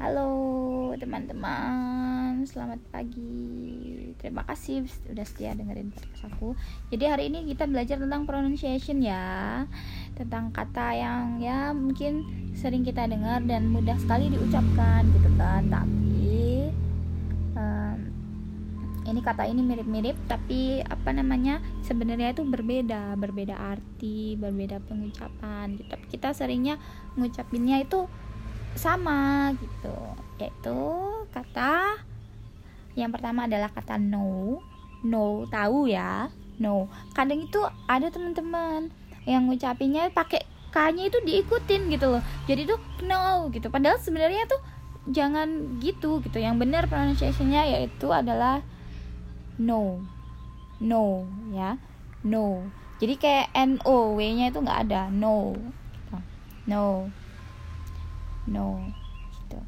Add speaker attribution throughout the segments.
Speaker 1: Halo teman-teman, selamat pagi. Terima kasih sudah setia dengerin podcast aku. Jadi hari ini kita belajar tentang pronunciation ya, tentang kata yang ya mungkin sering kita dengar dan mudah sekali diucapkan gitu kan. Tapi um, ini kata ini mirip-mirip, tapi apa namanya sebenarnya itu berbeda, berbeda arti, berbeda pengucapan. Gitu. Tapi kita seringnya ngucapinnya itu sama gitu. Yaitu kata yang pertama adalah kata no. No tahu ya? No. Kadang itu ada teman-teman yang ngucapinnya pakai k-nya itu diikutin gitu loh. Jadi tuh no gitu. Padahal sebenarnya tuh jangan gitu gitu. Yang benar pronunciationnya yaitu adalah no. No ya. No. Jadi kayak n o w nya itu nggak ada. No. No no gitu.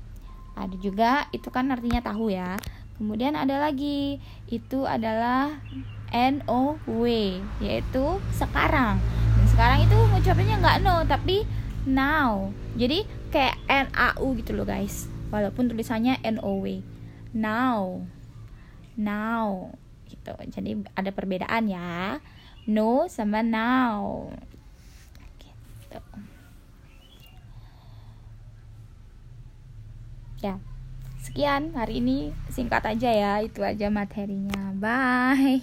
Speaker 1: Ada juga itu kan artinya tahu ya. Kemudian ada lagi itu adalah n o w yaitu sekarang. Dan sekarang itu ngucapinnya nggak no tapi now. Jadi kayak n a u gitu loh guys. Walaupun tulisannya n o w. Now. Now gitu. Jadi ada perbedaan ya. No sama now. Gitu ya. Sekian hari ini singkat aja ya itu aja materinya. Bye